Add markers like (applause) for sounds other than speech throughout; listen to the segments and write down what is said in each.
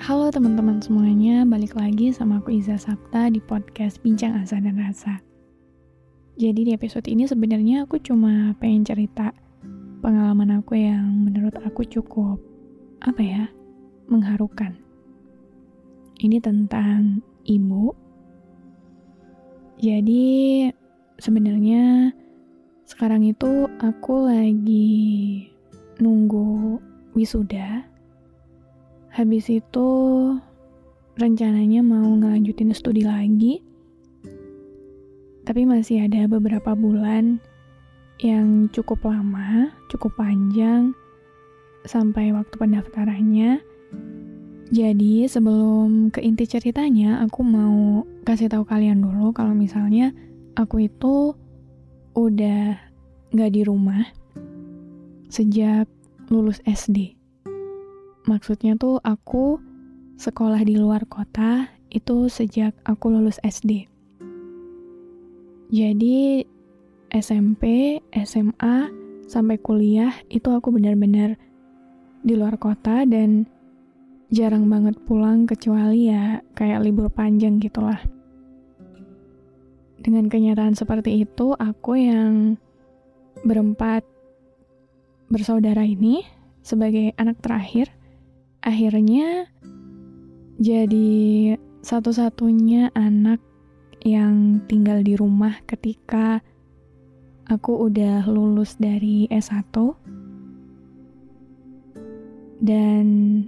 Halo teman-teman semuanya, balik lagi sama aku Iza Sapta di podcast Bincang Asa dan Rasa. Jadi di episode ini sebenarnya aku cuma pengen cerita pengalaman aku yang menurut aku cukup, apa ya, mengharukan. Ini tentang ibu. Jadi sebenarnya sekarang itu aku lagi nunggu wisuda. Habis itu rencananya mau ngelanjutin studi lagi. Tapi masih ada beberapa bulan yang cukup lama, cukup panjang sampai waktu pendaftarannya. Jadi sebelum ke inti ceritanya, aku mau kasih tahu kalian dulu kalau misalnya aku itu udah nggak di rumah sejak lulus SD. Maksudnya tuh aku sekolah di luar kota itu sejak aku lulus SD. Jadi SMP, SMA, sampai kuliah itu aku benar-benar di luar kota dan jarang banget pulang kecuali ya kayak libur panjang gitulah. Dengan kenyataan seperti itu, aku yang berempat bersaudara ini sebagai anak terakhir akhirnya jadi satu-satunya anak yang tinggal di rumah ketika aku udah lulus dari S1 dan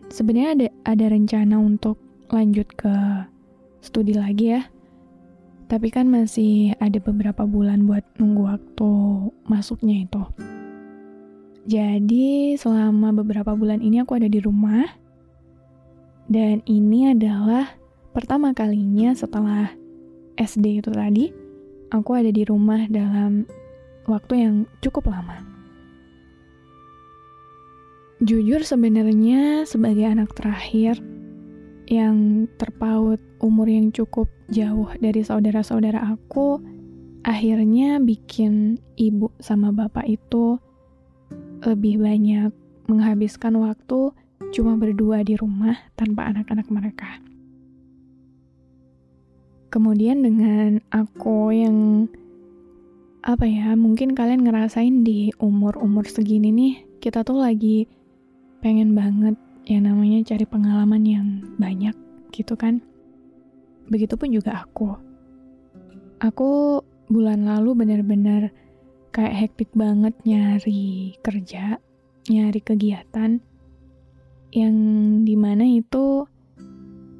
sebenarnya ada ada rencana untuk lanjut ke studi lagi ya. Tapi kan masih ada beberapa bulan buat nunggu waktu masuknya itu. Jadi selama beberapa bulan ini aku ada di rumah. Dan ini adalah pertama kalinya setelah SD itu tadi, aku ada di rumah dalam waktu yang cukup lama. Jujur sebenarnya sebagai anak terakhir yang terpaut umur yang cukup jauh dari saudara-saudara aku, akhirnya bikin ibu sama bapak itu lebih banyak menghabiskan waktu cuma berdua di rumah tanpa anak-anak mereka. Kemudian dengan aku yang apa ya, mungkin kalian ngerasain di umur-umur segini nih, kita tuh lagi pengen banget yang namanya cari pengalaman yang banyak gitu kan. Begitupun juga aku. Aku bulan lalu bener-bener kayak hektik banget nyari kerja, nyari kegiatan yang di mana itu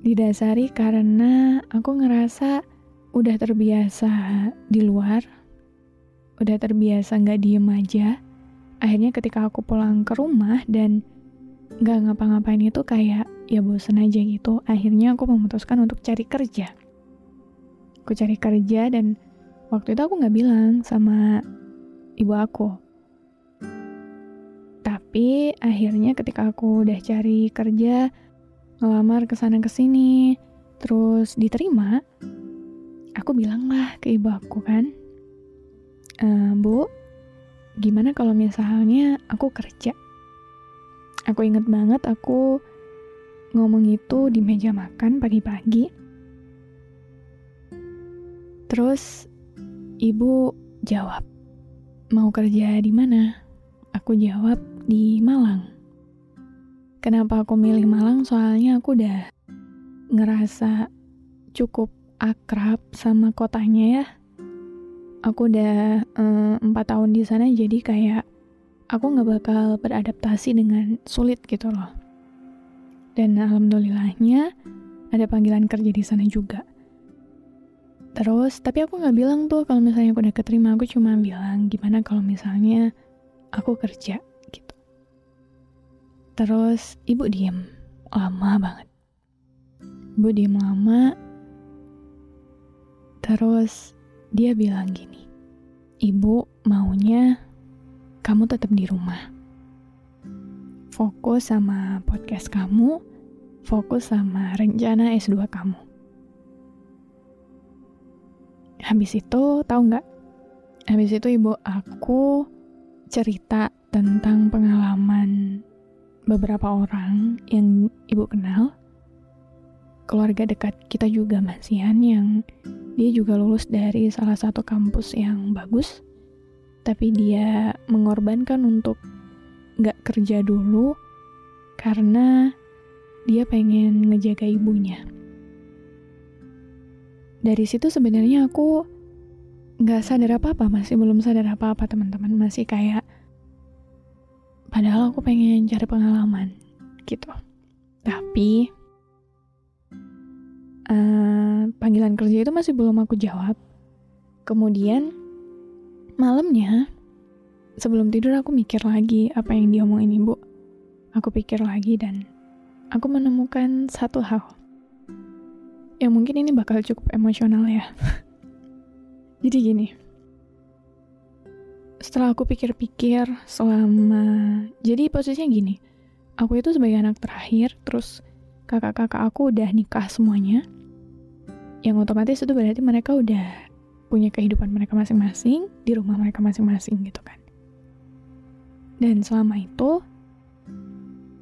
didasari karena aku ngerasa udah terbiasa di luar, udah terbiasa nggak diem aja. Akhirnya ketika aku pulang ke rumah dan nggak ngapa-ngapain itu kayak ya bosen aja gitu. Akhirnya aku memutuskan untuk cari kerja. Aku cari kerja dan waktu itu aku nggak bilang sama ibu aku. Tapi akhirnya ketika aku udah cari kerja, ngelamar ke sana ke sini, terus diterima, aku bilang lah ke ibu aku kan, e, Bu, gimana kalau misalnya aku kerja? Aku inget banget aku ngomong itu di meja makan pagi-pagi. Terus ibu jawab, mau kerja di mana? Aku jawab di Malang. Kenapa aku milih Malang? Soalnya aku udah ngerasa cukup akrab sama kotanya ya. Aku udah eh, empat tahun di sana jadi kayak aku nggak bakal beradaptasi dengan sulit gitu loh. Dan alhamdulillahnya ada panggilan kerja di sana juga. Terus, tapi aku nggak bilang tuh kalau misalnya aku udah keterima, aku cuma bilang gimana kalau misalnya aku kerja. Terus ibu diem lama banget. Ibu diem lama. Terus dia bilang gini, ibu maunya kamu tetap di rumah. Fokus sama podcast kamu, fokus sama rencana S2 kamu. Habis itu, tahu nggak? Habis itu ibu aku cerita tentang pengalaman beberapa orang yang ibu kenal keluarga dekat kita juga Masian yang dia juga lulus dari salah satu kampus yang bagus tapi dia mengorbankan untuk gak kerja dulu karena dia pengen ngejaga ibunya. Dari situ sebenarnya aku gak sadar apa-apa masih belum sadar apa-apa teman-teman. Masih kayak padahal aku pengen cari pengalaman gitu tapi uh, panggilan kerja itu masih belum aku jawab. Kemudian malamnya sebelum tidur aku mikir lagi apa yang diomongin ibu. Aku pikir lagi dan aku menemukan satu hal yang mungkin ini bakal cukup emosional ya. (laughs) Jadi gini, setelah aku pikir-pikir selama jadi posisinya gini aku itu sebagai anak terakhir terus kakak-kakak aku udah nikah semuanya, yang otomatis itu berarti mereka udah punya kehidupan mereka masing-masing di rumah mereka masing-masing gitu kan. Dan selama itu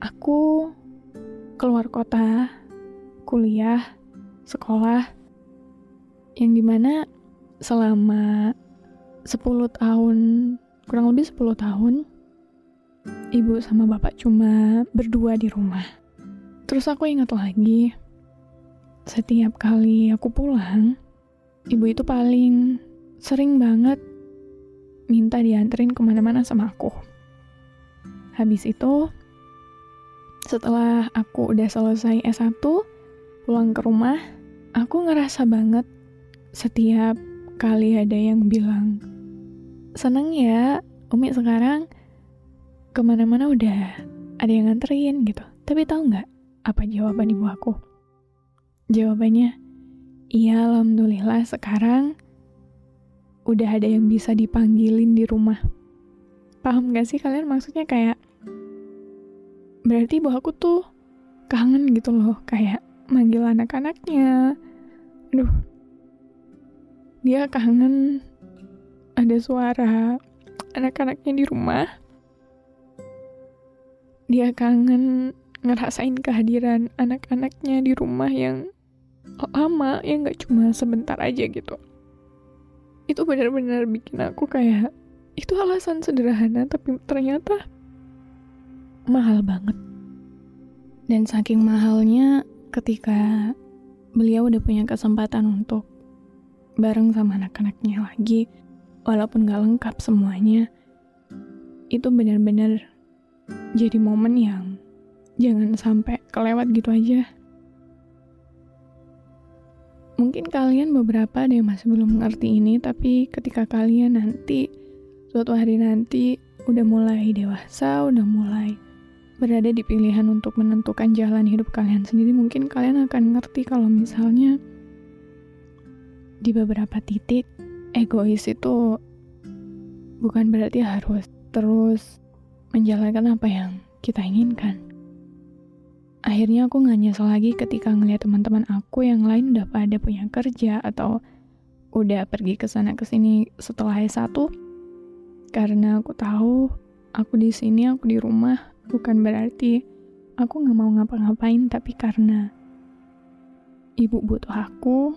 aku keluar kota, kuliah, sekolah, yang di mana selama 10 tahun, kurang lebih 10 tahun, ibu sama bapak cuma berdua di rumah Terus aku ingat lagi, setiap kali aku pulang, ibu itu paling sering banget minta dianterin ke mana-mana sama aku. Habis itu, setelah aku udah selesai S1, pulang ke rumah, aku ngerasa banget setiap kali ada yang bilang, seneng ya, Umi sekarang ke mana-mana udah ada yang nganterin gitu. Tapi tahu nggak, apa jawaban ibu aku? Jawabannya, iya alhamdulillah sekarang udah ada yang bisa dipanggilin di rumah. Paham gak sih kalian maksudnya kayak, berarti ibu aku tuh kangen gitu loh, kayak manggil anak-anaknya. Aduh, dia kangen. Ada suara anak-anaknya di rumah. Dia kangen ngerasain kehadiran anak-anaknya di rumah yang lama ya nggak cuma sebentar aja gitu. Itu benar-benar bikin aku kayak itu alasan sederhana tapi ternyata mahal banget. Dan saking mahalnya ketika beliau udah punya kesempatan untuk bareng sama anak-anaknya lagi walaupun gak lengkap semuanya itu benar-benar jadi momen yang jangan sampai kelewat gitu aja. Mungkin kalian beberapa ada yang masih belum mengerti ini, tapi ketika kalian nanti, suatu hari nanti, udah mulai dewasa, udah mulai berada di pilihan untuk menentukan jalan hidup kalian sendiri, mungkin kalian akan ngerti kalau misalnya di beberapa titik, egois itu bukan berarti harus terus menjalankan apa yang kita inginkan. Akhirnya aku nggak nyesel lagi ketika ngeliat teman-teman aku yang lain udah pada punya kerja atau udah pergi ke sana ke sini setelah S1. Karena aku tahu aku di sini, aku di rumah bukan berarti aku nggak mau ngapa-ngapain tapi karena ibu butuh aku,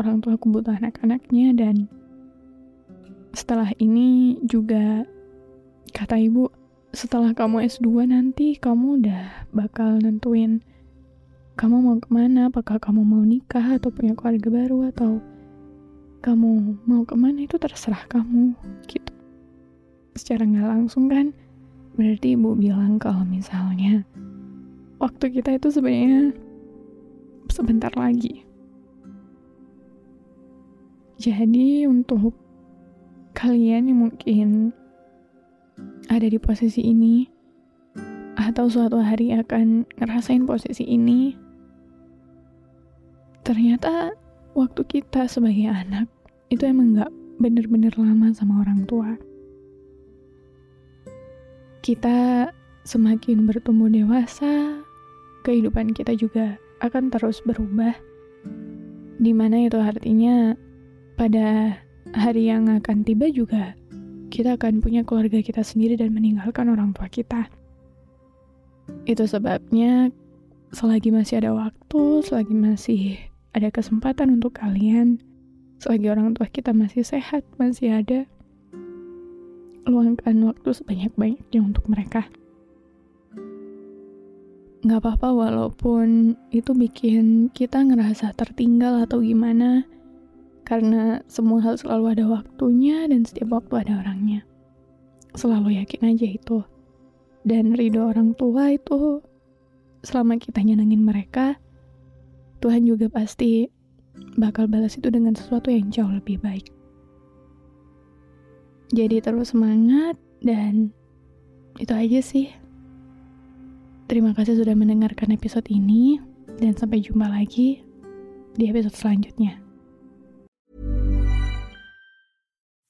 orang tua aku butuh anak-anaknya dan setelah ini juga kata ibu setelah kamu S2 nanti kamu udah bakal nentuin kamu mau ke mana, apakah kamu mau nikah atau punya keluarga baru atau kamu mau ke mana itu terserah kamu gitu. Secara nggak langsung kan, berarti ibu bilang kalau misalnya waktu kita itu sebenarnya sebentar lagi. Jadi untuk kalian yang mungkin ada di posisi ini, atau suatu hari akan ngerasain posisi ini, ternyata waktu kita sebagai anak itu emang gak bener-bener lama sama orang tua. Kita semakin bertumbuh dewasa, kehidupan kita juga akan terus berubah. Di mana itu artinya pada hari yang akan tiba juga kita akan punya keluarga kita sendiri dan meninggalkan orang tua kita. Itu sebabnya selagi masih ada waktu, selagi masih ada kesempatan untuk kalian, selagi orang tua kita masih sehat, masih ada, luangkan waktu sebanyak-banyaknya untuk mereka nggak apa-apa walaupun itu bikin kita ngerasa tertinggal atau gimana karena semua hal selalu ada waktunya dan setiap waktu ada orangnya. Selalu yakin aja itu. Dan ridho orang tua itu selama kita nyenengin mereka Tuhan juga pasti bakal balas itu dengan sesuatu yang jauh lebih baik. Jadi terus semangat dan itu aja sih. Terima kasih sudah mendengarkan episode ini, dan sampai jumpa lagi di episode selanjutnya.